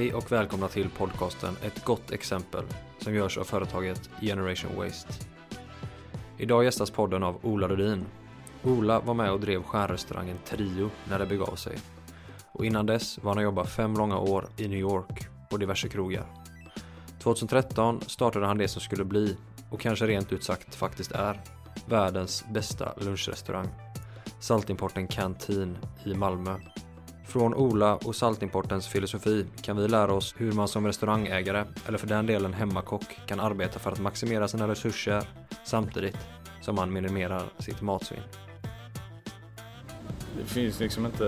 Hej och välkomna till podcasten Ett gott exempel som görs av företaget Generation Waste. Idag gästas podden av Ola Rudin. Ola var med och drev stjärnrestaurangen Trio när det begav sig. Och innan dess var han och jobbade fem långa år i New York på diverse krogar. 2013 startade han det som skulle bli, och kanske rent ut sagt faktiskt är, världens bästa lunchrestaurang. Saltimporten Canteen i Malmö från Ola och Saltimportens filosofi kan vi lära oss hur man som restaurangägare, eller för den delen hemmakock, kan arbeta för att maximera sina resurser samtidigt som man minimerar sitt matsvinn. Det finns liksom inte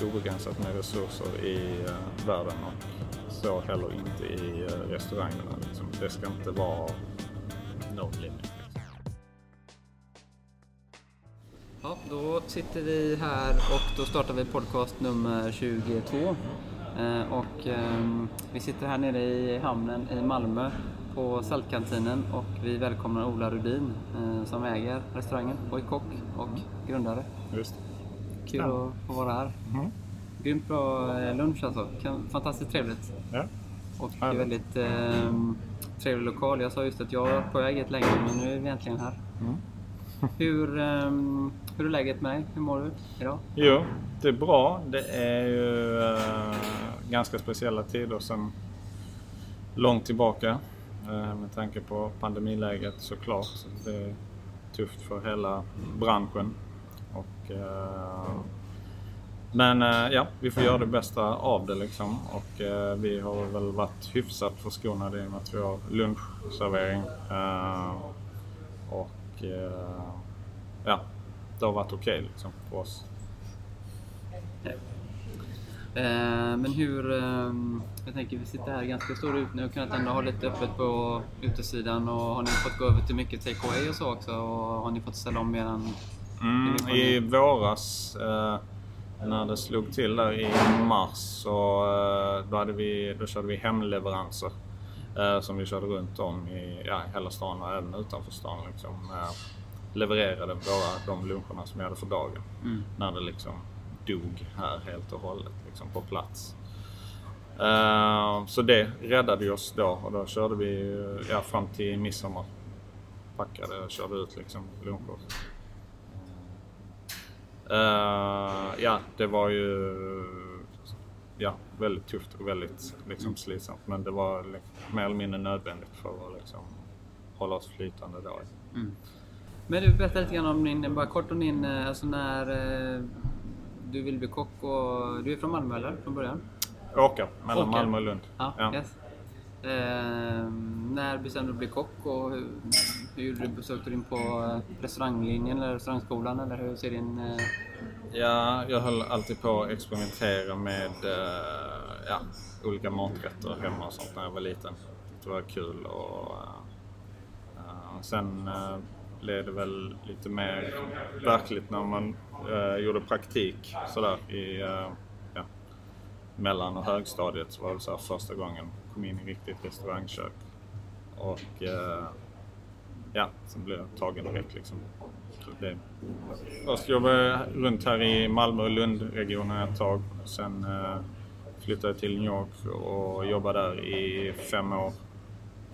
eh, obegränsat med resurser i eh, världen och så heller inte i eh, restaurangerna. Liksom. Det ska inte vara no limit. Ja, då sitter vi här och då startar vi podcast nummer 22. Eh, och eh, vi sitter här nere i hamnen i Malmö på Saltkantinen och vi välkomnar Ola Rudin eh, som äger restaurangen och är kock och grundare. Just. Kul ja. att få vara här. Mm. Grymt bra eh, lunch alltså. Fantastiskt trevligt. Ja. Och ja. väldigt eh, trevlig lokal. Jag sa just att jag var på väg ett länge men nu är vi äntligen här. Mm. Hur, um, hur är läget med dig? Hur mår du idag? Jo, det är bra. Det är ju uh, ganska speciella tider sedan långt tillbaka. Uh, med tanke på pandemiläget såklart. Det är tufft för hela branschen. Och, uh, men ja, vi får göra det bästa av det liksom. Och vi har väl varit hyfsat förskonade i och med att vi har lunchservering. och ja, det har varit okej okay, liksom, för oss. Eh, men hur, eh, jag tänker vi sitter här ganska stor ut nu och kunnat ändå ha lite öppet på utesidan och har ni fått gå över till mycket take away och så också? Och har ni fått ställa om eran... Mm, I våras eh, när det slog till där i mars så eh, då, hade vi, då körde vi hemleveranser som vi körde runt om i ja, hela stan och även utanför stan. Liksom. Levererade bara de luncherna som jag hade för dagen. Mm. När det liksom dog här helt och hållet liksom på plats. Uh, så det räddade oss då och då körde vi ja, fram till midsommar. Packade och körde ut liksom luncher. Uh, ja, det var ju ja, väldigt tufft och väldigt liksom, slitsamt. Men det var liksom, mer eller mindre nödvändigt för att liksom, hålla oss flytande då. Mm. Men du berätta lite grann om din, bara kort om din, eh, alltså när eh, du vill bli kock och du är från Malmö eller? Från början? Åker, mellan Åker. Malmö och Lund. Ja, ja. Yes. Eh, när bestämde du dig bli kock och hur, hur du? Sökte du in på restauranglinjen eller restaurangskolan eller hur ser din... Eh... Ja, jag höll alltid på att experimentera med eh, ja, olika maträtter hemma och sånt när jag var liten. Det var kul och sen blev det väl lite mer verkligt när man eh, gjorde praktik sådär i eh, ja, mellan och högstadiet. Så var det så första gången jag kom in i riktigt restaurangkök. Och eh, ja, sen blev jag tagen direkt liksom. Det, först jobbade jag runt här i Malmö och Lundregionen ett tag. Sen eh, flyttade jag till New York och jobbade där i fem år.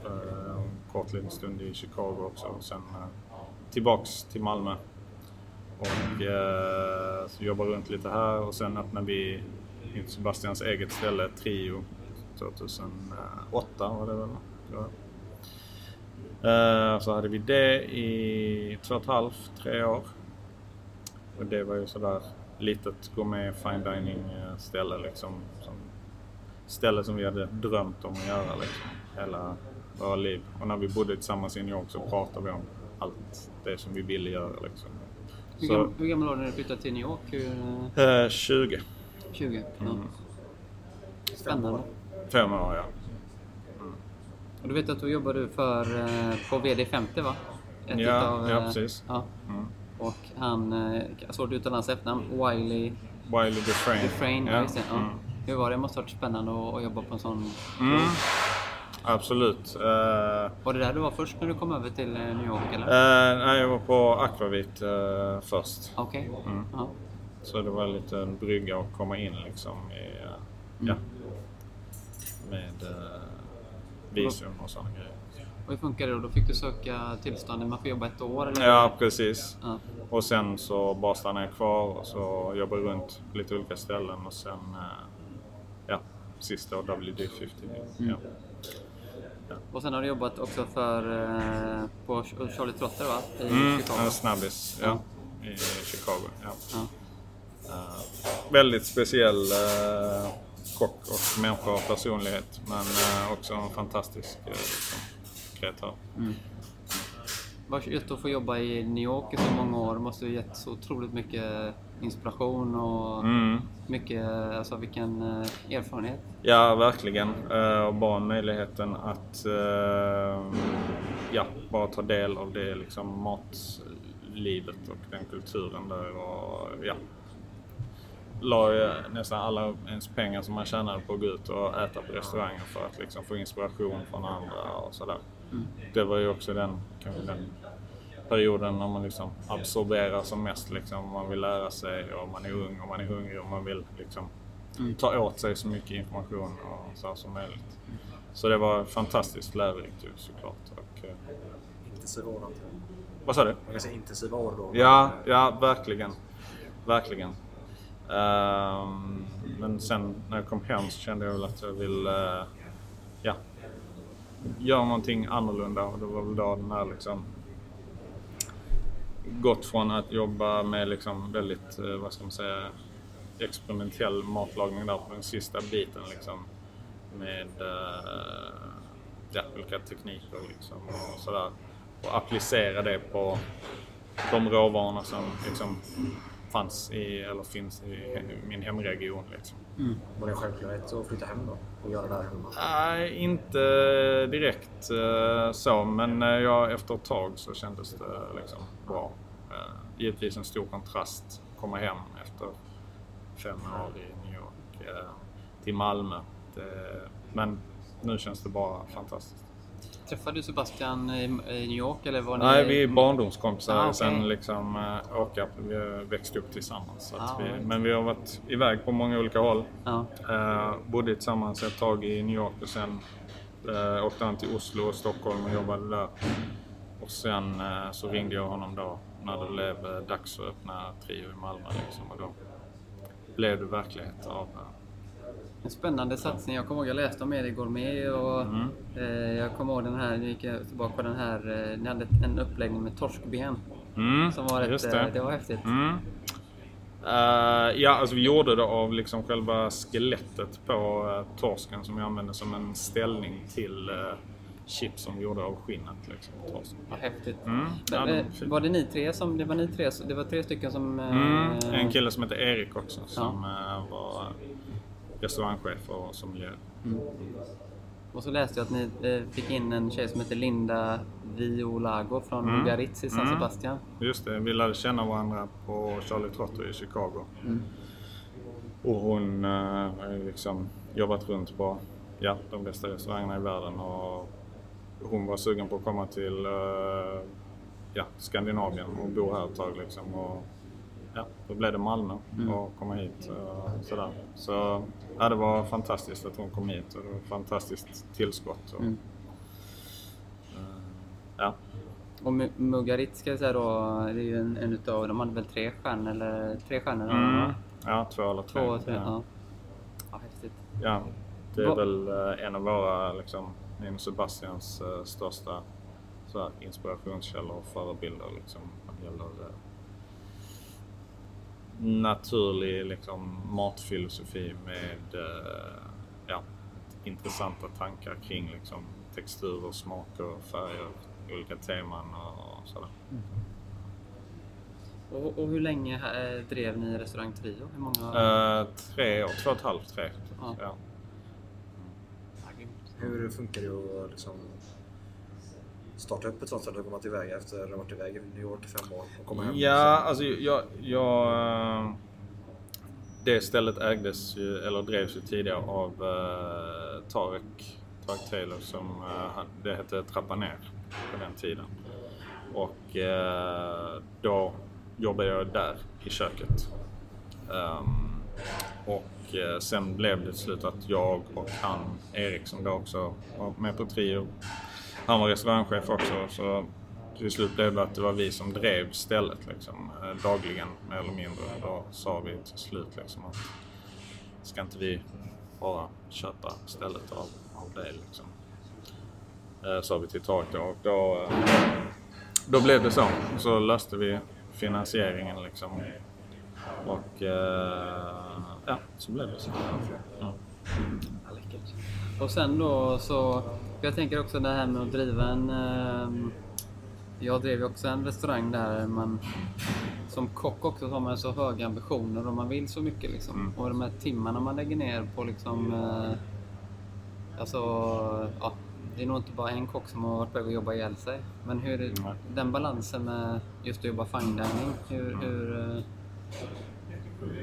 Eh, en kort liten stund i Chicago också. Sen eh, tillbaks till Malmö. Och eh, så jobbar runt lite här och sen öppnade vi Sebastians eget ställe, Trio, 2008 var det väl? Ja. Eh, så hade vi det i två och ett halvt, tre år. Och det var ju sådär litet gourmet fine dining-ställe liksom. Som, ställe som vi hade drömt om att göra liksom, hela våra liv. Och när vi bodde tillsammans i New York så pratade vi om allt det som vi ville göra. Liksom. Hur, gammal, hur gammal var du när du flyttade till New York? Hur... Eh, 20. 20? Ja. Mm. Spännande. Fem år, ja. Mm. Och du vet att du jobbade för, eh, på VD50 va? Ett ja, av, ja, precis. Ja. Mm. Och han, eh, svårt att uttala hans efternamn, Wiley... Wiley Dufresne. Dufresne, ja. ja. Mm. Hur var det? Det måste ha varit spännande att, att jobba på en sån... Mm. Absolut. Uh, var det där du var först när du kom över till eh, New York? Eller? Uh, nej, jag var på Aquavit uh, först. Okej. Okay. Mm. Så det var lite en brygga att komma in liksom. I, mm. Ja. med eh, visum och sådana grejer. Och hur funkar det då? Då fick du söka tillstånd, man får jobba ett år? Eller? Ja, precis. Ja. Och sen så bara stannar jag kvar och så jobbar runt på lite olika ställen och sen, eh, ja, sista år WD-50. Ja. Och sen har du jobbat också för eh, på Charlie Trotter va? I Mm, Chicago. en snabbis, ja. I Chicago, ja. Ja. Eh, väldigt speciell uh, kock och människa och personlighet. Men eh, också en fantastisk uh, kreatör. Vars- Just att få jobba i New York i så många år måste ju gett så otroligt mycket inspiration och Mm. mycket, alltså vilken eh, erfarenhet. Ja, verkligen. Eh, och bara möjligheten att eh, ja, bara ta del av det liksom, matlivet och den kulturen där. Och, ja, la ju nästan alla ens pengar som man tjänade på att gå ut och äta på restauranger för att liksom, få inspiration från andra och sådär. Det var ju också den, kanske den perioden när man liksom absorberar som mest. Liksom. Man vill lära sig och man är ung och man är hungrig och man vill liksom ta åt sig så mycket information och så här som möjligt. Så det var fantastiskt lärorikt ju såklart. Och, eh, Intensiva år jag. vad sa du? Man kan säga intensiva år då. Ja, ja verkligen. Verkligen. Ehm, men sen när jag kom hem så kände jag väl att jag ville ja, göra någonting annorlunda och det var väl då den här liksom gått från att jobba med liksom väldigt, eh, vad ska man säga, experimentell matlagning där på den sista biten liksom med eh, ja, olika tekniker liksom och sådär. Och applicera det på de råvarorna som liksom fanns i, eller finns i min hemregion. Liksom. Var det en självklarhet att flytta hem då och göra det här hemma? Nej, inte direkt eh, så, men eh, ja, efter ett tag så kändes det liksom bra. Eh, Givetvis en stor kontrast att komma hem efter fem år i New York till Malmö. Men nu känns det bara fantastiskt. Träffade du Sebastian i, New York eller var ni... Nej, vi är barndomskompisar Ah, okej. sen liksom äh, åka. Vi har växt upp tillsammans. Att Ah, vi, right. Men vi har varit iväg på många olika håll. Ja. Uh, bodde tillsammans ett tag i New York och sen uh, åkte han till Oslo och Stockholm och jobbade där. Och sen eh, så ringde jag honom då när det blev eh, dags att öppna Trio i Malmö. Liksom, och då blev det verklighet av eh, En spännande satsning. Jag kommer ihåg jag läste om er i Gourmet och Mm. eh, jag kommer ihåg den här, nu gick jag tillbaka på den här, eh, ni hade ett- en uppläggning med torskben. Mm, Som var just eh, det. det var häftigt. Mm. Eh, ja, alltså vi gjorde det av liksom själva skelettet på eh, torsken som vi använde som en ställning till uh, chips som vi gjorde av skinnet. Liksom, torsken. Vad häftigt. Mm. Ja, Men, de eh, var det ni tre som, det var ni tre, det var tre stycken som... Mm. En kille som heter Erik också som eh, var restaurangchef och sommelier. Och så läste jag att ni eh, fick in en tjej som heter Linda Violago från Mm. Biarritz i San Mm. Sebastian. Just det, vi lärde känna varandra på Charlie Trotter i Chicago. Och hon eh, har ju liksom jobbat runt på ja, de bästa restaurangerna i världen och hon var sugen på att komma till eh, ja, Skandinavien och bo här ett tag liksom. Och, ja, då blev det Malmö och komma hit och sådär. Så ja, det var fantastiskt att hon kom hit och det var ett fantastiskt tillskott. Och, Mm. eh, ja. Och Mu- Mugarit ska jag säga då, det är ju en, en utav, de hade väl tre stjärnor eller tre stjärnor? Mm. Ja, två eller tre. Två, tre, ja. ja. ja. häftigt. Ja, det är Vad- väl eh, en av våra, liksom, min och Sebastians eh, största så här, inspirationskällor och förebilder liksom, vad det gäller naturlig liksom, matfilosofi med eh, ja, intressanta tankar kring liksom, texturer, smaker, färger, olika teman och sådär. Och, och hur länge eh, drev ni restaurang Trio? Hur många? Eh, tre år, två och ett halvt, tre. Ja. Ja. Hur funkar det att liksom starta upp ett sånt ställe och komma tillväga efter att ha varit iväg i New York i fem år och komma hem? Ja, alltså jag... jag eh, det stället ägdes ju, eller drevs ju tidigare av uh, Tarek, Tarek Taylor som han- det hette Trappa ner på den tiden. Och eh, då jobbade jag där i köket. Ehm, och eh, sen blev det till slut att jag och han, Erik som då också var med på Trio, han var restaurangchef också. Så till slut blev det att det var vi som drev stället liksom, eh, dagligen mer eller mindre. Då sa vi till slut liksom att ska inte vi bara köpa stället av, av det liksom. Eh, sa vi till Tak då och då, eh, då blev det så. Så löste vi finansieringen liksom. Och eh, ja, så blev det så. Ja. Ja, läckert. Och sen då så, jag tänker också det här med att driva en... ehm, jag drev ju också en restaurang där man som kock också har man så höga ambitioner och man vill så mycket liksom. Mm. Och de här timmarna man lägger ner på liksom... Eh, alltså, ja. Det är nog inte bara en kock som har varit på väg att jobba ihjäl sig. Men hur, Nej. den balansen med just att jobba fine dining, hur... hur eh,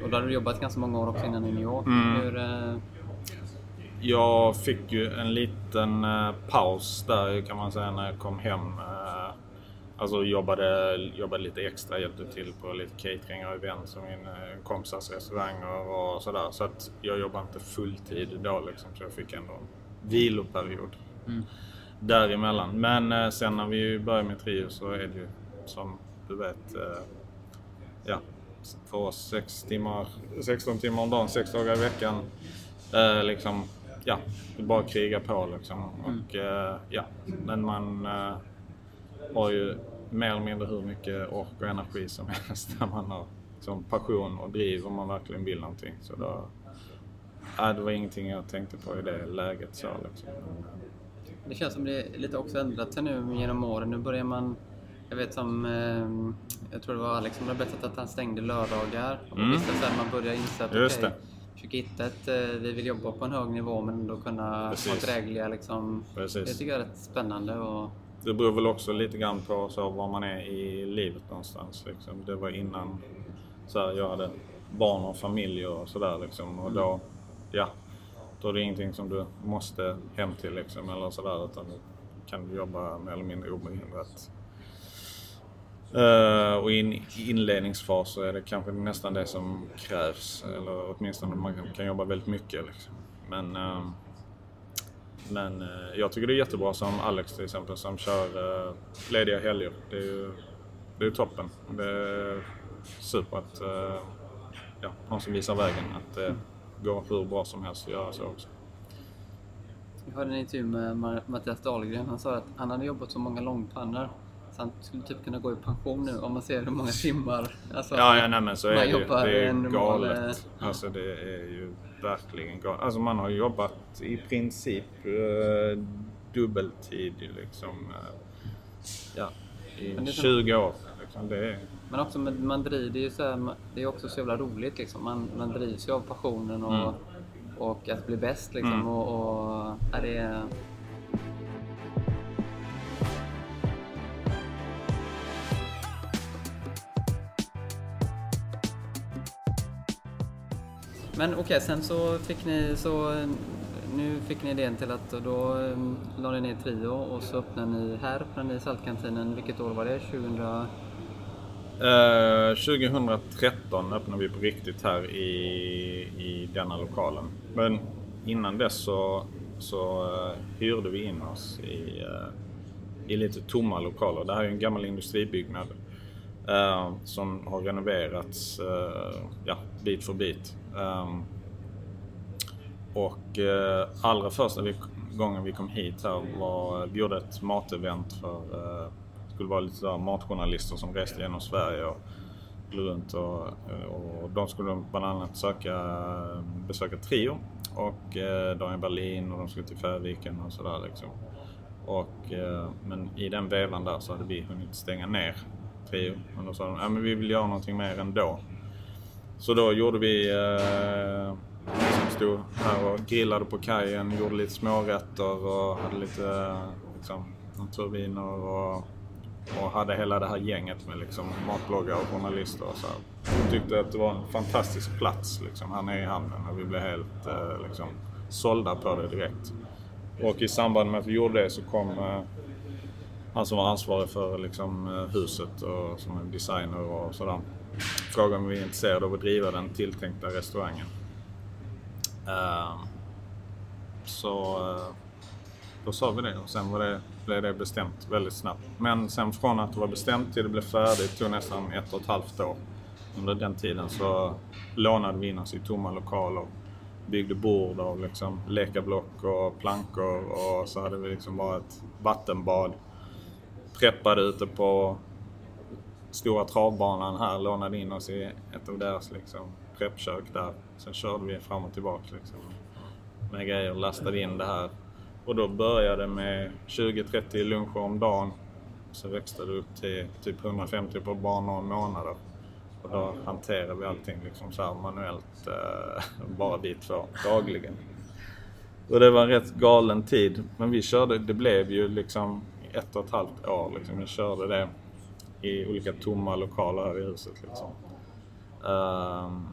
och då hade du jobbat ganska många år också innan i New York. Mm. Hur, eh, Jag fick ju en liten eh, paus där kan man säga när jag kom hem. Eh, alltså jobbade, jobbade lite extra, hjälpte till på lite catering och event som min eh, kompisars restauranger och sådär. Så att jag jobbade inte fulltid då liksom, så jag fick ändå en viloperiod däremellan. Men sen när vi började med Trio så är det ju som du vet ja, för oss sex timmar, 16 timmar om dagen, sex dagar i veckan. Eh, liksom, ja, det är bara kriga på liksom. Och, eh, ja, men man eh, har ju mer eller mindre hur mycket ork och energi som helst när man har liksom, passion och driv om man verkligen vill någonting. Så då, ja, det var ingenting jag tänkte på i det läget. Så, liksom. Det känns som det lite också ändrat sig nu genom åren. Nu börjar man... Jag vet som... Eh, jag tror det var Alex som hade berättat att han stängde lördagar. Och Mm. vissa så här, man börjar inse att Just det. Försöka hitta ett... Eh, vi vill jobba på en hög nivå men ändå kunna Precis. vara drägliga liksom. Precis. Det tycker jag är rätt spännande och... Det beror väl också lite grann på så var man är i livet någonstans. Liksom. Det var innan så här, jag hade barn och familj och sådär. Liksom. Och då, ja, då är det ingenting som du måste hem till liksom, eller sådär. Utan du kan jobba mer eller mindre obehindrat. Eh, och i en inledningsfas så är det kanske nästan det som krävs. Eller åtminstone man kan, jobba väldigt mycket. Liksom. Men ehm, men eh, jag tycker det är jättebra som Alex till exempel som kör eh, lediga helger. Det är ju det är toppen. Det är super att eh, ja, någon som visar vägen att det går hur bra som helst att göra så också. Jag hörde en intervju med Mattias Dahlgren. Han sa att han hade jobbat så många långpannor så han skulle typ kunna gå i pension nu om man ser hur många timmar. Alltså, Ja, ja nej, men så man är jobbar Det är ju galet. eh, Alltså det är ju verkligen galet. Alltså man har jobbat i princip eh, dubbeltid liksom. Eh, ja, i det är som- 20 år. Liksom. Det är, Men också med, man driver, det är ju så här, det är också så jävla roligt liksom. Man, man drivs ju av passionen och, Mm. och att bli bäst liksom. Mm. Och, och, ja, det Men okej, sen så fick ni så nu fick ni idén till att då um, la ni ner Trio och så öppnade ni här, öppnade ni Saltkantinen. Vilket år var det? 2000? Eh, 2013 öppnade vi på riktigt här i, i denna lokalen. Men innan dess så, så uh, hyrde vi in oss i, uh, i lite tomma lokaler. Det här är en gammal industribyggnad eh, som har renoverats ja, bit för bit. Ehm, och eh, allra första vi, gången vi kom hit här var, vi gjorde ett matevent för, eh, det skulle vara lite sådär matjournalister som reste genom Sverige och skulle runt och, eh, och de skulle bland annat söka, besöka Trio och eh, Daniel Berlin och de skulle till Färviken och sådär liksom. Och, eh, men i den vevan där så hade vi hunnit stänga ner Trio. Och då sa de, ja men vi vill göra någonting mer ändå. Så då gjorde vi, eh, liksom stod här och grillade på kajen, gjorde lite smårätter och hade lite eh, liksom, naturviner och, och hade hela det här gänget med liksom, matbloggare och journalister och så. här. Jag tyckte att det var en fantastisk plats liksom, här nere i hamnen och vi blev helt eh, liksom, sålda på det direkt. Och i samband med att vi gjorde det så kom eh, han som var ansvarig för liksom, eh, huset och som är designer och sådär. Frågade om vi är intresserade av att driva den tilltänkta restaurangen. Ehm, så eh, då sa vi det och sen var det, blev det bestämt väldigt snabbt. Men sen från att det var bestämt till det blev färdigt tog nästan ett och ett halvt år. Under den tiden så lånade vi in oss i tomma lokaler, byggde bord av liksom lekablock och plankor och så hade vi liksom bara ett vattenbad. Preppade ute på stora travbanan här, lånade in oss i ett av deras liksom preppkök där. Sen körde vi fram och tillbaka liksom med grejer och lastade in det här. Och då började det med 20-30 luncher om dagen. Så växte det upp till typ 150 på bara några månader. Och då hanterar vi allting liksom så här manuellt, eh, bara vi två, dagligen. Och det var en rätt galen tid. Men vi körde, det blev ju liksom ett och ett halvt år liksom. Vi körde det i olika tomma lokaler här i huset liksom. Um,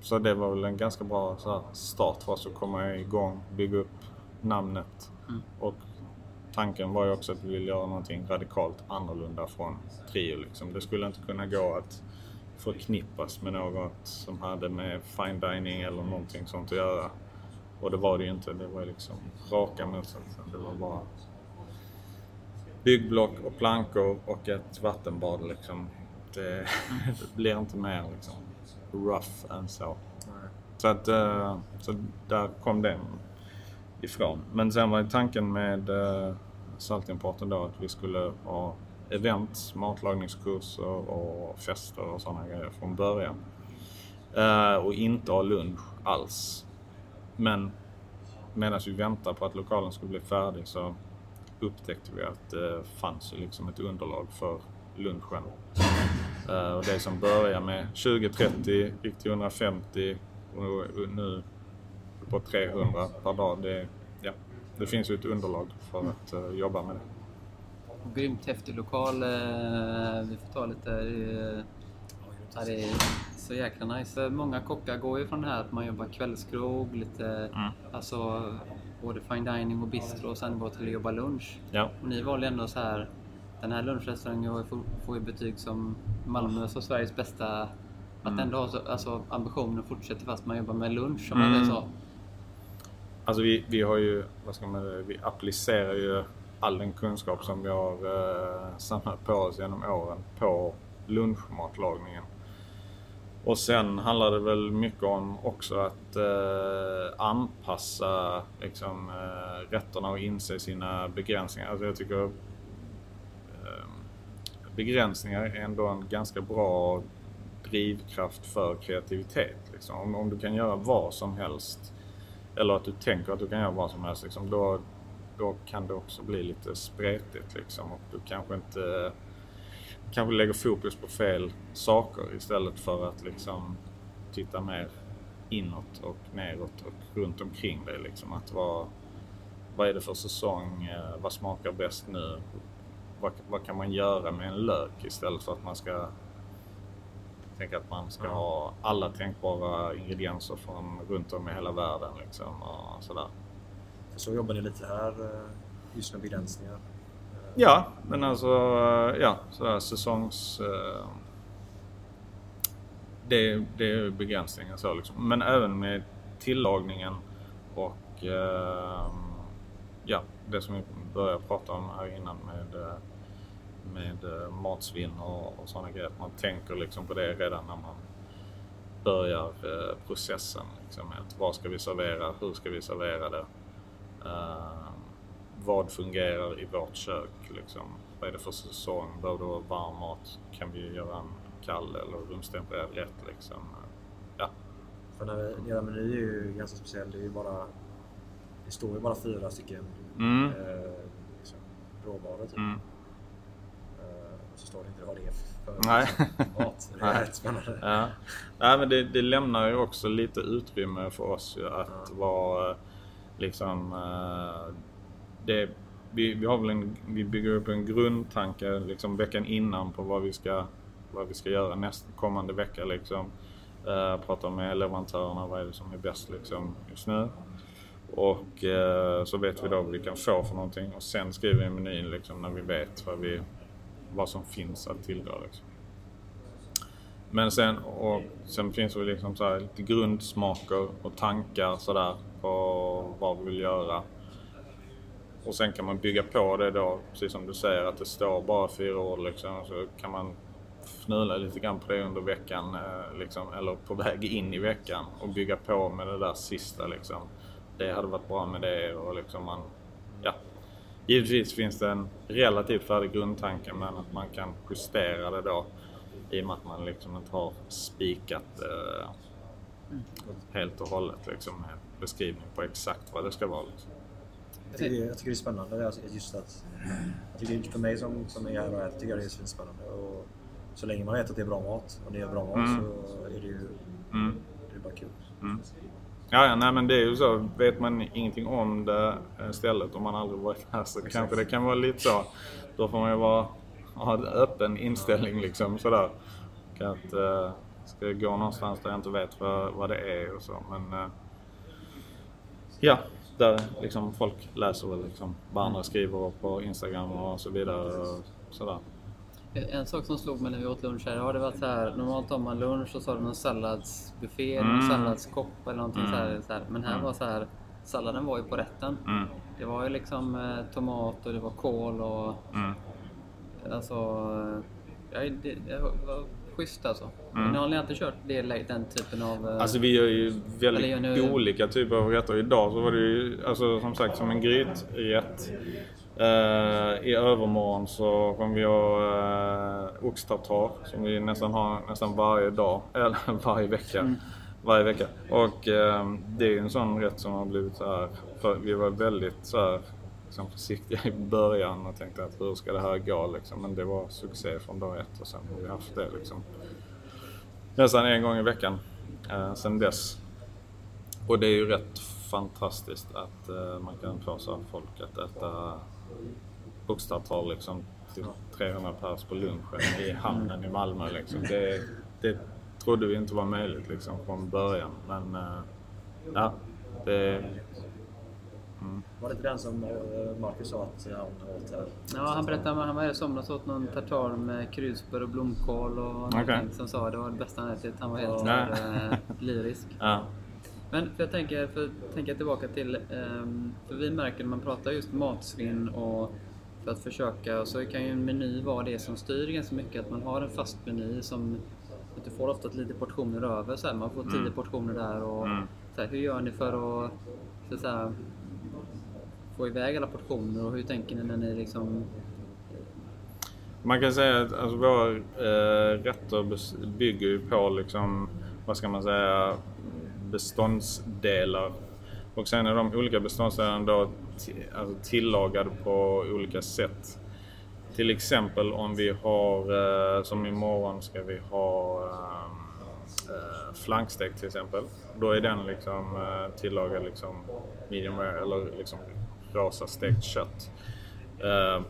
så det var väl en ganska bra så här, start för oss att komma igång, bygga upp namnet. Mm. Och tanken var ju också att vi ville göra någonting radikalt annorlunda från Trio. Liksom. Det skulle inte kunna gå att förknippas med något som hade med fine dining eller någonting sånt att göra. Och det var det ju inte. Det var liksom raka motsatsen. Det var bara byggblock och plankor och ett vattenbad liksom. Det, det blir inte mer liksom rough än så. Så att, eh, så där kom den ifrån. Men sen var tanken med eh, saltimporten då att vi skulle ha events, matlagningskurser och fester och sådana grejer från början. Eh, och inte ha lunch alls. Men medan vi väntade på att lokalen skulle bli färdig så upptäckte vi att det fanns ju liksom ett underlag för lunchen. Eh, och det som började med 20-30 gick till 150 och nu på 300 per dag. Det, ja, det finns ju ett underlag för att uh, jobba med det. Grymt häftig lokal. eh, Vi får ta lite... eh, Ja, det är så jäkla nice. Många kockar går ju från det här att man jobbar kvällskrog, lite, Mm. alltså både fine dining och bistro och sen gå till att jobba lunch. Ja, Och ni valde ändå så här, den här lunchrestaurangen får, ju betyg som Malmös och Sveriges bästa. Att Mm. ändå ha så, alltså, ambitionen att fortsätta fast man jobbar med lunch om man Mm. säger så. alltså vi, vi har ju, vad ska man vi applicerar ju all den kunskap som vi har uh, samlat på oss genom åren på lunchmatlagningen. Och sen handlar det väl mycket om också att eh, anpassa liksom, eh, rätterna och inse sina begränsningar. Alltså jag tycker eh, begränsningar är ändå en ganska bra drivkraft för kreativitet. Liksom. Om, om du kan göra vad som helst eller att du tänker att du kan göra vad som helst, liksom, då, då kan det också bli lite spretigt. Liksom, och du kanske inte kanske lägger fokus på fel saker istället för att liksom titta mer inåt och neråt och runt omkring dig. Liksom. Att vad, vad är det för säsong? Eh, Vad smakar bäst nu? Vad, vad kan man göra med en lök istället för att man ska tänka att man ska Ja. ha alla tänkbara ingredienser från runt om i hela världen. Liksom, och sådär. Så jobbar ni lite här eh, just med begränsningar. Ja, men alltså eh, ja, sådär säsongs... eh, Det, det är begränsningen så liksom. Men även med tillagningen och eh, ja, det som vi började prata om här innan med, eh, med eh, matsvinn och, och sådana grejer. Att man tänker liksom på det redan när man börjar eh, processen. Liksom, att vad ska vi servera? Hur ska vi servera det? Eh, vad fungerar i vårt kök? Liksom? Vad är det för säsong? Behöver det vara varm mat? Kan vi göra en kall eller rumstempererad rätt? Liksom? Ja. För när vi, era meny är ju ganska speciell. Det är ju bara... Det står ju bara fyra stycken Mm. eh, liksom, råvaror typ. Mm. Eh, och så står det inte vad det är för Nej. liksom, mat. Det är Nej. rätt spännande. Ja. Nej, men det, det lämnar ju också lite utrymme för oss ju att Ja. vara liksom... eh, det, vi, vi, har väl en, vi bygger upp en grundtanke liksom veckan innan på vad vi ska, vad vi ska göra nästa kommande vecka. Liksom. Eh, uh, pratar med leverantörerna, vad är det som är bäst liksom, just nu. Och uh, så vet vi då vad vi kan få för någonting och sen skriver vi menyn liksom, när vi vet vad, vi, vad som finns att tillgå. Liksom. Men sen, och sen finns det liksom så här lite grundsmaker och tankar sådär på vad vi vill göra. Och sen kan man bygga på det då, precis som du säger, att det står bara fyra år liksom. Så kan man fnula lite grann på det under veckan, eh, liksom, eller på väg in i veckan och bygga på med det där sista liksom. Det hade varit bra med det och liksom man, ja. Givetvis finns det en relativt färdig grundtanke men att man kan justera det då i och med att man liksom inte har spikat eh, helt och hållet liksom med beskrivning på exakt vad det ska vara. Liksom. Jag tycker, det, jag tycker det är spännande. Alltså just att, jag tycker för mig som, som är här och här, tycker jag det är spännande. Och så länge man vet att det är bra mat och det är bra mat Mm. så är det ju Mm. det är bara kul. Mm. Ja, ja, nej men det är ju så. Vet man ingenting om det eh, stället om man aldrig varit här så kanske det kan vara lite så. Då får man ju vara, ha en öppen inställning liksom sådär. Och att eh, ska jag gå någonstans där jag inte vet vad, vad det är och så. Men eh, ja, där liksom folk läser väl liksom vad andra skriver på Instagram och så vidare och sådär. En sak som slog mig när vi åt lunch här, har det varit så här, normalt tar man lunch och så har du någon salladsbuffé, Mm. någon salladskopp eller någonting så, här, så här. Men här Mm. var så här, salladen var ju på rätten. Mm, Det var ju liksom eh, tomat och det var kål och mm. alltså... eh, Ja, det, det var schysst alltså. Mm. Men har ni alltid kört det, den typen av... eh, Alltså vi gör ju väldigt gör ni- olika typer av rätter. Idag så var det ju alltså, som sagt som en gryträtt. Eh, I övermorgon så kommer vi ha uh, oxtartar som vi nästan har nästan varje dag, eller varje vecka. Varje vecka. Och eh, det är ju en sån rätt som har blivit så här, vi var väldigt så här, liksom försiktiga i början och tänkte att hur ska det här gå liksom. Men det var succé från dag ett och sen har vi haft det liksom nästan en gång i veckan eh, sen dess. Och det är ju rätt fantastiskt att eh, man kan få så här folk att äta oxtartar liksom till 300 pers på lunchen i hamnen i Malmö liksom. Det, det trodde vi inte var möjligt liksom från början. Men eh, ja, det... Var det inte den som eh, Marcus sa att han åt här? Ja, han berättade att han var här i somras och åt någon tartar med kryddspör och blomkål och någonting Okej. som sa det var det bästa han ätit. Han var helt Ja. så här, eh, lyrisk. Ja. Men för jag tänker, för att tänka tillbaka till, ehm, för vi märker när man pratar just matsvinn och för att försöka, så kan ju en meny vara det som styr ganska mycket. Att man har en fast meny som, att du får ofta lite portioner över. Så här, man får tio portioner där och Mm. så här, hur gör ni för att, så att säga, få iväg alla portioner och hur tänker ni när ni liksom Man kan säga att alltså, våra eh, rätter bygger ju på liksom, vad ska man säga, beståndsdelar. Och sen är de olika beståndsdelarna då alltså, tillagade på olika sätt. Till exempel om vi har, eh, som imorgon ska vi ha eh, eh flankstek till exempel. Då är den liksom eh, tillagad liksom medium rare eller liksom rosa stekt kött. Eh,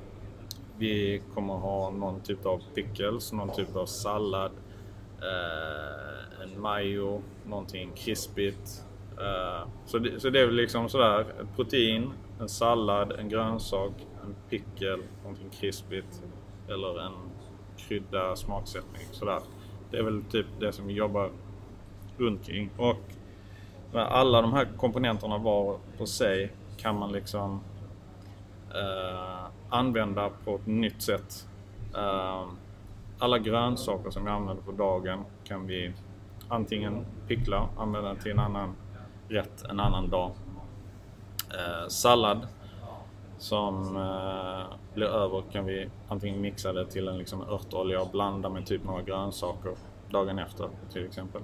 vi kommer ha någon typ av pickles, någon typ av sallad, eh, en majo, någonting krispigt. Eh, så, det, så det är väl liksom sådär, ett protein, en sallad, en grönsak, en pickle, någonting krispigt eller en krydda smaksättning. Sådär. Det är väl typ det som vi jobbar runt kring. Och alla de här komponenterna var på sig kan man liksom eh, använda på ett nytt sätt. Eh, alla grönsaker som vi använder på dagen kan vi antingen pickla, använda till en annan rätt en annan dag. Eh, sallad som eh, blir över kan vi antingen mixa det till en liksom örtolja och blanda med typ några grönsaker dagen efter till exempel.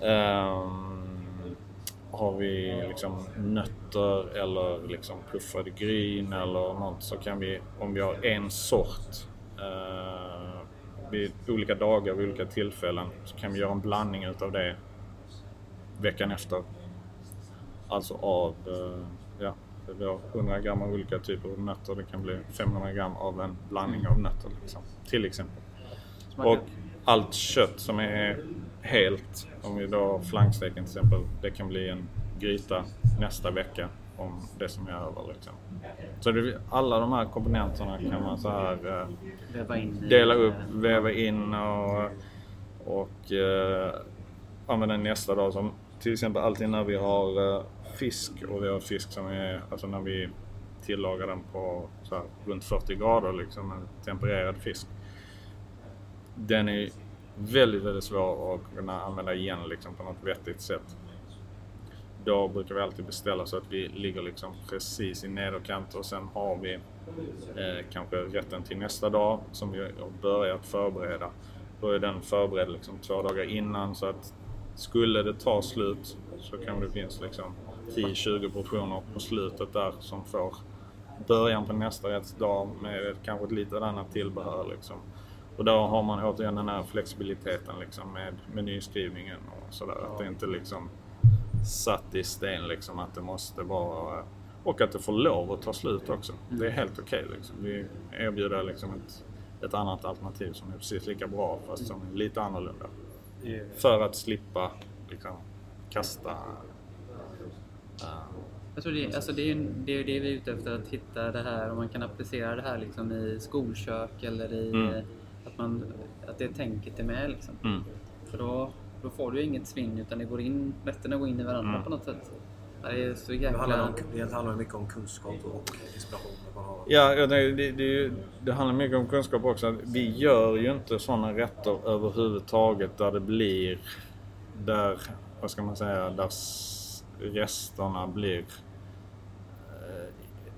Um, har vi liksom nötter eller liksom puffade gryn eller något så kan vi, om vi har en sort eh, vid olika dagar, vid olika tillfällen, så kan vi göra en blandning utav det veckan efter. Alltså av, eh, ja, vi har 100 gram av olika typer av nötter. Det kan bli 500 gram av en blandning av nötter liksom, till exempel. Och allt kött som är helt, om vi då flanksteken till exempel, det kan bli en gryta nästa vecka om det som är över. Liksom. Så det, alla de här komponenterna kan man så här eh, dela upp, väva in och och eh, använda nästa dag. Som till exempel alltid när vi har eh, fisk och vi har fisk som är, alltså när vi tillagar den på så här, runt 40 grader liksom, en tempererad fisk. Den är väldigt, väldigt svår att kunna använda igen liksom, på något vettigt sätt. Då brukar vi alltid beställa så att vi ligger liksom precis i nederkant och sen har vi eh, kanske rätten till nästa dag som vi har börjat förbereda. Då är den förberedd liksom två dagar innan så att skulle det ta slut så kan det finnas liksom 10-20 portioner på slutet där som får början på nästa rättsdag med kanske ett litet annat tillbehör. Liksom. Och då har man återigen den här flexibiliteten liksom, med menyskrivningen och sådär. Att det inte liksom satt i sten liksom att det måste vara och att det får lov att ta slut också. Det är helt okej. Okay, liksom. Vi erbjuder liksom ett, ett annat alternativ som är precis lika bra fast som är lite annorlunda. För att slippa liksom, kasta uh, jag tror det, alltså det, är, det är det vi är ute efter, att hitta det här och man kan applicera det här liksom i skolkök eller i mm. Att, man, att det tänket är med. Liksom. Mm. För då, då får du inget svinn utan det går in, rätterna går in i varandra mm. på något sätt. Det, är så jäkla... det, handlar om, det handlar mycket om kunskap och inspiration. Ja, det, det, det, det handlar mycket om kunskap också. Vi gör ju inte sådana rätter överhuvudtaget där det blir där, vad ska man säga, där resterna blir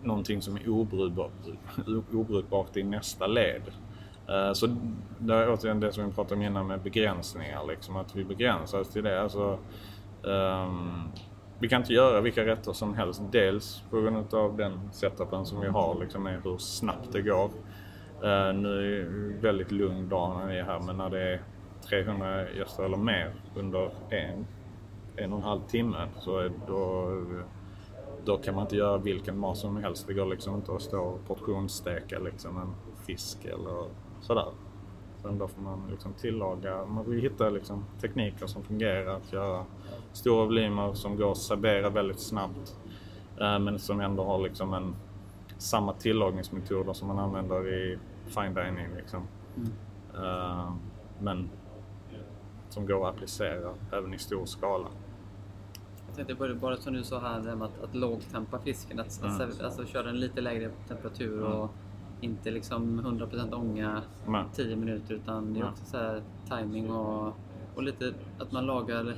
någonting som är obrukbart, obrukbart i nästa led. Eh, så det är återigen det som vi pratade om innan med begränsningar, liksom, att vi begränsar oss till det. Alltså, um, vi kan inte göra vilka rätter som helst. Dels på grund av den setupen som vi har, liksom, med hur snabbt det går. Uh, nu är det en väldigt lugn dag när vi är här, men när det är 300 gäster eller mer under en, en och en halv timme så är då då kan man inte göra vilken mat som helst. Det går liksom inte att stå och portionssteka liksom en fisk eller sådär. Sen då får man liksom tillaga, man vill hitta liksom tekniker som fungerar att göra stora volymer som går att servera väldigt snabbt. Eh, men som ändå har liksom en, samma tillagningsmetoder som man använder i fine dining. Liksom. Mm. Uh, men som går att applicera även i stor skala tänkte på det, bara som du sa här, med att, att lågtempa fisken. Att, mm. att alltså, köra den lite lägre temperatur och mm. Inte liksom 100% ånga mm. 10 minuter utan det är också så här timing och, och lite att man lagar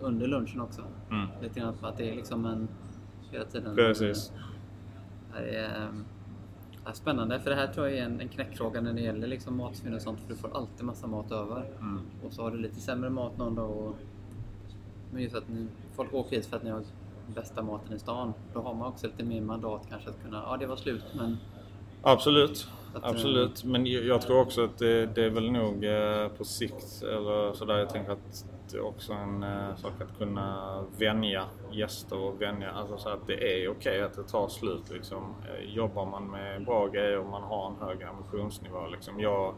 under lunchen också. Mm. Lite grann att det är liksom en hela tiden. Precis. Det är, är spännande för det här tror jag är en, en knäckfråga när det gäller liksom matsvinn och sånt för du får alltid massa mat över. Mm. Och så har du lite sämre mat någon dag och men just att ni, folk åker hit för att ni har bästa maten i stan. Då har man också lite mer mandat kanske att kunna, ja det var slut men... Absolut, att, absolut. Men jag, tror också att det, det är väl nog eh, på sikt eller sådär. Jag tänker att det är också en eh, sak att kunna vänja gäster och vänja, alltså så att det är okej okay att det tar slut liksom. Eh, jobbar man med bra grejer och man har en hög ambitionsnivå liksom. Jag,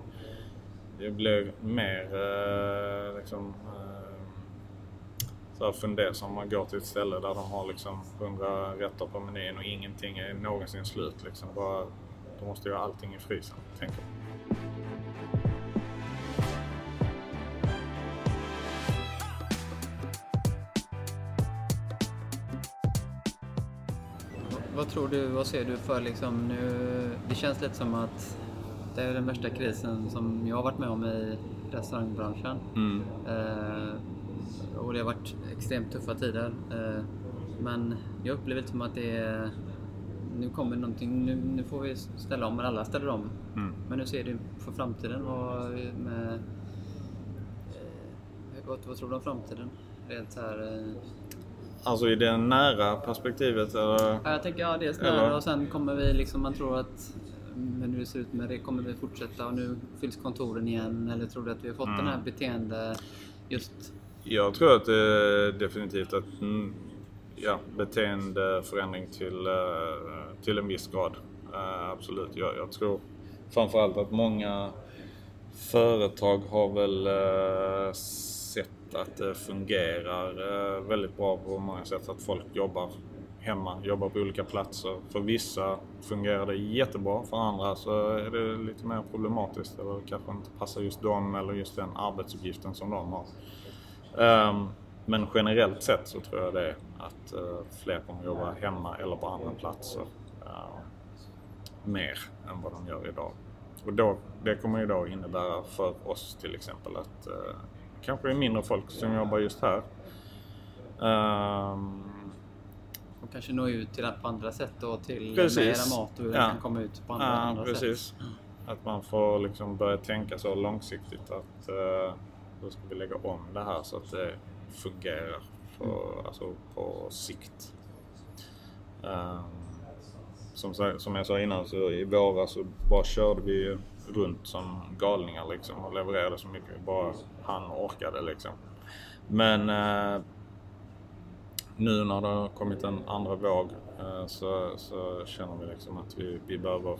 jag blir mer liksom så fundersam om man går till ett ställe där de har liksom 100 rätter på menyn och ingenting är någonsin slut. Liksom. Bara, då måste jag ha allting i frysen, tänker jag. Vad tror du, vad ser du för liksom nu, det känns lite som att det är den värsta krisen som jag har varit med om i restaurangbranschen. Mm. Eh, och det har varit extremt tuffa tider. Eh, men jag upplever det som att det är nu kommer någonting, nu, nu får vi ställa om, men alla ställer om. Mm. Men hur ser du för framtiden? Vad, med, eh, vad, vad tror du om framtiden? Rent så här, eh... Alltså i det nära perspektivet eller? Ja, jag tänker ja, dels nära och sen kommer vi liksom, man tror att men hur det ser ut med det, kommer vi fortsätta och nu fylls kontoren igen? Eller tror du att vi har fått mm. den här beteende just jag tror att är definitivt att ja, beteendeförändring till, eh, till en viss grad. Eh, absolut. Jag, jag tror framförallt att många företag har väl eh, sett att det fungerar väldigt bra på många sätt. Att folk jobbar hemma, jobbar på olika platser. För vissa fungerar det jättebra, för andra så är det lite mer problematiskt eller kanske inte passar just dem eller just den arbetsuppgiften som de har. Ehm, men generellt sett så tror jag det att uh, fler kommer jobba hemma eller på andra platser uh, mer än vad de gör idag. Och då, det kommer ju då innebära för oss till exempel att uh, kanske är mindre folk som jobbar just här. Um, och kanske nå ut till det på andra sätt då till precis. mera mat och hur ja. det kan komma ut på andra, ja, andra precis. sätt. Att man får liksom börja tänka så långsiktigt att uh, då ska vi lägga om det här så att det fungerar för, mm. alltså på sikt. Um, som, som jag sa innan så i våras så bara körde vi runt som galningar liksom och levererade så mycket bara han orkade liksom. Men eh, nu när det har kommit en andra våg eh, så, så, känner vi liksom att vi, vi behöver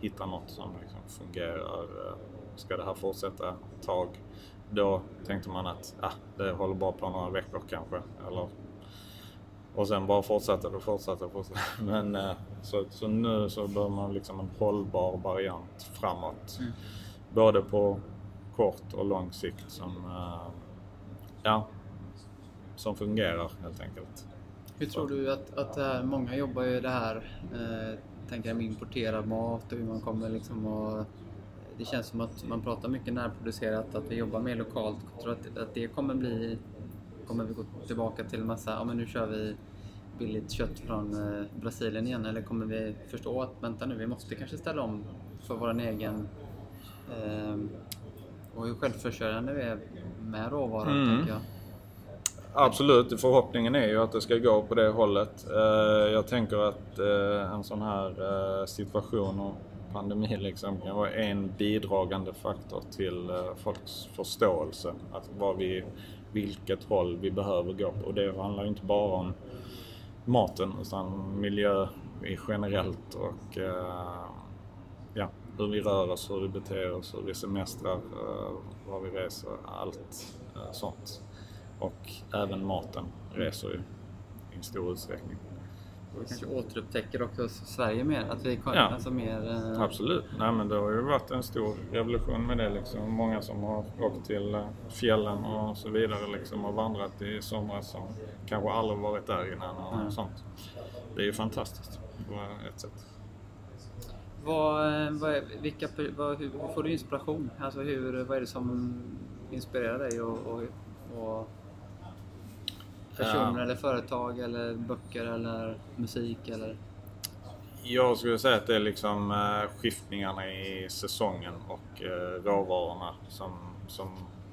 hitta något som liksom fungerar. Eh, ska det här fortsätta ett tag? Då tänkte man att ah, det håller bara på några veckor kanske. Eller, och sen bara fortsätter det, fortsätter och fortsätter. Men eh, så, så nu så behöver man liksom en hållbar variant framåt. Mm. Både på kort och lång sikt som, eh, ja, som fungerar helt enkelt. Hur tror du att, att här, många jobbar ju det här, eh, tänker jag med importerad mat och hur man kommer liksom och det känns som att man pratar mycket närproducerat, att vi jobbar mer lokalt. Jag tror att, att det kommer bli, kommer vi gå tillbaka till massa, ja men nu kör vi billigt kött från eh, Brasilien igen eller kommer vi förstå att vänta nu, vi måste kanske ställa om för vår egen eh, och hur självförsörjande vi är med råvaror mm. tänker jag. Absolut, förhoppningen är ju att det ska gå på det hållet. Eh, jag tänker att eh, en sån här situation och pandemi liksom kan vara en bidragande faktor till eh, folks förståelse. Att vad vi, vilket håll vi behöver gå på. Och det handlar ju inte bara om maten utan miljö generellt och eh, ja, hur vi rör oss, hur vi beter oss, hur vi semestrar, eh, var vi reser, allt sånt. Och även maten reser ju i stor utsträckning. Och vi kanske återupptäcker också Sverige mer? Att vi ja, alltså mer, eh... Absolut. Nej, men det har ju varit en stor revolution med det. Liksom. Många som har åkt till eh, fjällen och så vidare liksom, och vandrat i somras som kanske aldrig varit där innan och mm. sånt. Det är ju fantastiskt på ett sätt. Vad, eh, vad, vilka, vad, hur får du inspiration? Alltså hur, vad är det som inspirerar dig och, och, och Personer ja. eller företag eller böcker eller musik eller? Jag skulle säga att det är liksom eh, skiftningarna i säsongen och eh, råvarorna som, som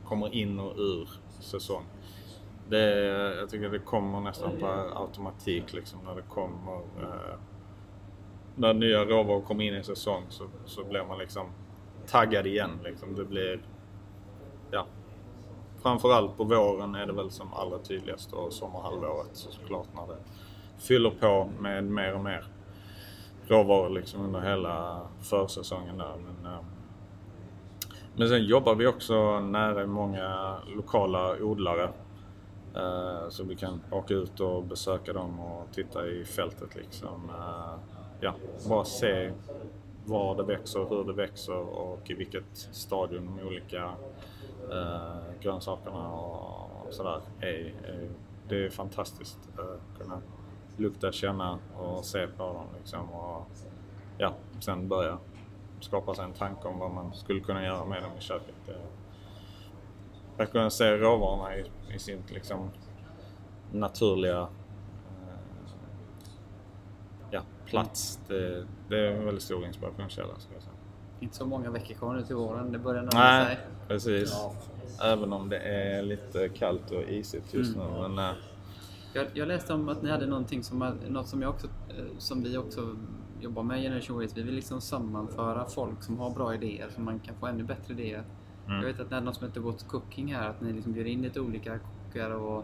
kommer in och ur säsong. Det, jag tycker det kommer nästan på automatik liksom när det kommer eh, när nya råvaror kommer in i säsong så, så blir man liksom taggad igen. Liksom. Det blir ja, framförallt på våren är det väl som allra tydligast och sommarhalvåret så såklart när det fyller på med mer och mer råvaror liksom under hela försäsongen där. Men, ehm, men sen jobbar vi också nära många lokala odlare eh, så vi kan åka ut och besöka dem och titta i fältet liksom. Eh, ja, bara se var det växer, hur det växer och i vilket stadium de olika eh, grönsakerna och, sådär är, är, Det är fantastiskt att kunna lukta, känna och se på dem liksom och ja, sen börja skapa sig en tanke om vad man skulle kunna göra med dem i köket. Att kunna se råvarorna i, i sin liksom naturliga eh, ja, plats. Det, det, är en väldigt stor inspirationskälla skulle jag säga. Inte så många veckor kvar nu till våren. Det börjar närma sig. Precis. Ja. Även om det är lite kallt och isigt just mm. nu. Men, äh... jag, jag, läste om att ni hade någonting som, något som, jag också, eh, som vi också jobbar med i Generation Waste. Vi vill liksom sammanföra folk som har bra idéer så man kan få ännu bättre idéer. Mm. Jag vet att ni hade något som heter What's Cooking här. Att ni liksom bjuder in lite olika kockar och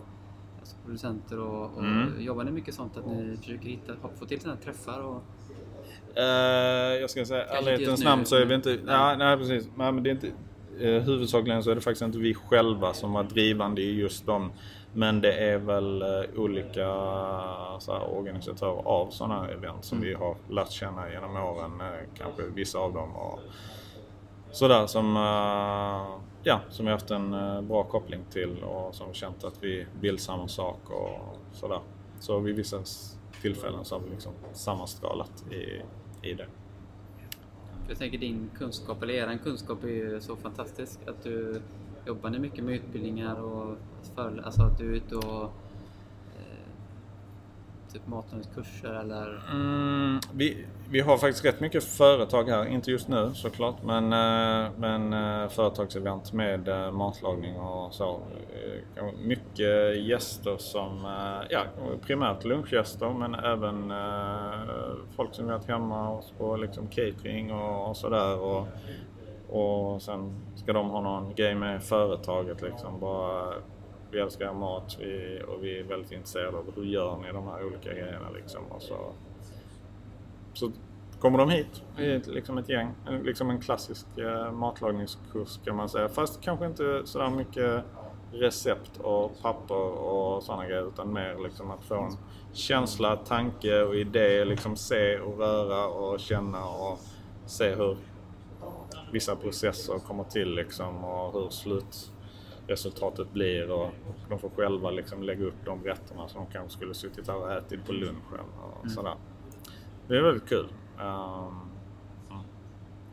alltså producenter och, och mm. jobbar ni mycket sånt att ni försöker hitta, få till sådana träffar? Och... Uh, jag ska säga ärlighetens namn så är vi inte... Nej, ja, nej precis. Nej, men det är inte, eh, huvudsakligen så är det faktiskt inte vi själva som var drivande i just de Men det är väl eh, olika så här, organisatörer av sådana här event som vi har lärt känna genom åren. Kanske vissa av dem och sådär som, ja, som vi haft en bra koppling till och som känt att vi vill samma sak och sådär. Så vid vissa tillfällen så har vi liksom sammanstrålat i, i det. Jag tänker din kunskap, eller eran kunskap är ju så fantastisk. Att du jobbar ni mycket med utbildningar och för, alltså att du är ute och typ matlagningskurser eller Mm, vi, vi har faktiskt rätt mycket företag här, inte just nu såklart, men, eh, men eh, företagsevent med eh, matlagning och så. Mycket gäster som, ja primärt lunchgäster men även folk som varit hemma hos på liksom catering och, och sådär. Och, och sen ska de ha någon grej med företaget liksom. Bara, vi älskar mat vi, och vi är väldigt intresserade av hur gör ni de här olika grejerna liksom. Och så, så kommer de hit, vi är ett- liksom ett gäng. En- Liksom en klassisk eh, matlagningskurs kan man säga. Fast kanske inte sådär mycket recept och papper och sådana grejer utan mer liksom att få en känsla, tanke och idé. Liksom se och röra och känna och se hur vissa processer kommer till liksom och hur slut slutresultatet blir och de får själva liksom lägga upp de rätterna som de kanske skulle suttit här och ätit på lunchen och sådär. Det är väldigt kul. Um, mm.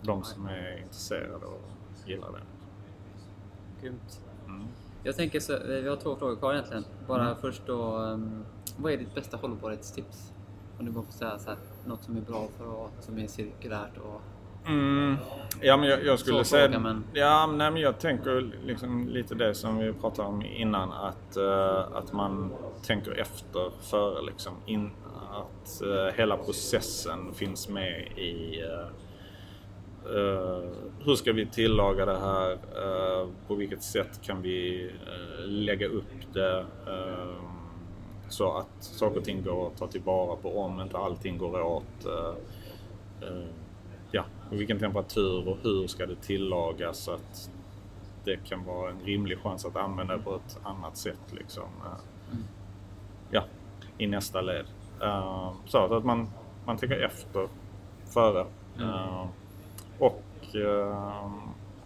de som är intresserade och gillar det. Grymt. Mm. Jag tänker så, vi har två frågor kvar egentligen. Bara först då, um, vad är ditt bästa hållbarhetstips? Om du bara får säga så här, något som är bra för att, som är cirkulärt och Mm, ja, men jag, jag skulle säga... fråga, men- Ja, nej, men jag tänker liksom lite det som vi pratade om innan. Att, eh, att man tänker efter före. Liksom. In, att eh, hela processen finns med i eh, hur ska vi tillaga det här? På vilket sätt kan vi lägga upp det? Så att saker och ting går att ta tillvara på om inte allting går åt. Ja, och vilken temperatur och hur ska det tillagas så att det kan vara en rimlig chans att använda det på ett annat sätt. Liksom. Eh, ja, i nästa led. Eh, så att man, man tänker efter före. Eh, och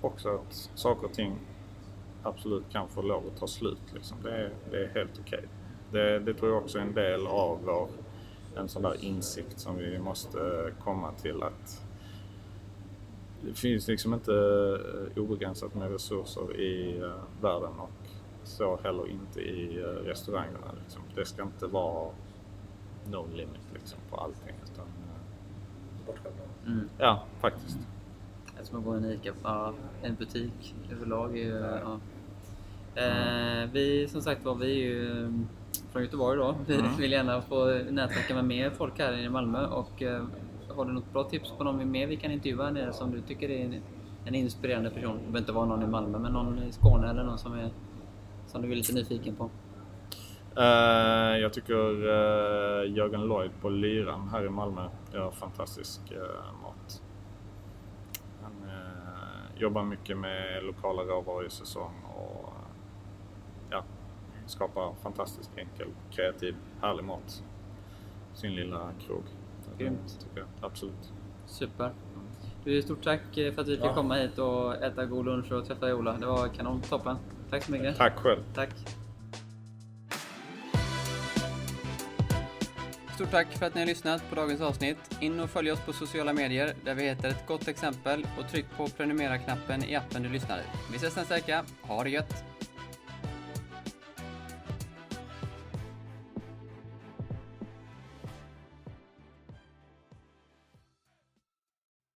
också att saker och ting absolut kan få lov att ta slut. Liksom. Det, är, det är helt okej. Det, det tror jag också är en del av vår, en sån där insikt som vi måste komma till att det finns liksom inte eh, obegränsat med resurser i eh, världen och så heller inte i eh, restaurangerna. Liksom. Det ska inte vara no limit liksom, på allting. Utan, mm. ja, faktiskt. Det är som att gå i en ICA, ja, en butik överlag. Är ju, ja. eh, vi som sagt var, vi är ju mm, från Göteborg då. Vi Mm. vill gärna få nätverka med mer folk här i Malmö. Och, har du något bra tips på någon mer vi kan intervjua här nere som du tycker är en, en inspirerande person? Det behöver inte vara någon i Malmö, men någon i Skåne eller någon som, är, som du är lite nyfiken på. Uh, jag tycker uh, Jörgen Lloyd på Lyran här i Malmö gör fantastisk uh, mat. Han jobbar mycket med lokala råvaror i säsong och ja, skapar fantastiskt enkel, kreativ, härlig mat. Sin lilla krog. Grymt. Tycker jag. Absolut. Super. Du, stort tack eh, för att vi fick Ja. komma hit och äta god lunch och träffa dig Ola. Det var kanon, toppen. Tack så mycket. Tack själv. Tack. Stort tack för att ni har lyssnat på dagens avsnitt. In och följ oss på sociala medier där vi heter ett gott exempel och tryck på prenumerera-knappen i appen du lyssnar i. Vi ses nästa vecka. Ha det gött!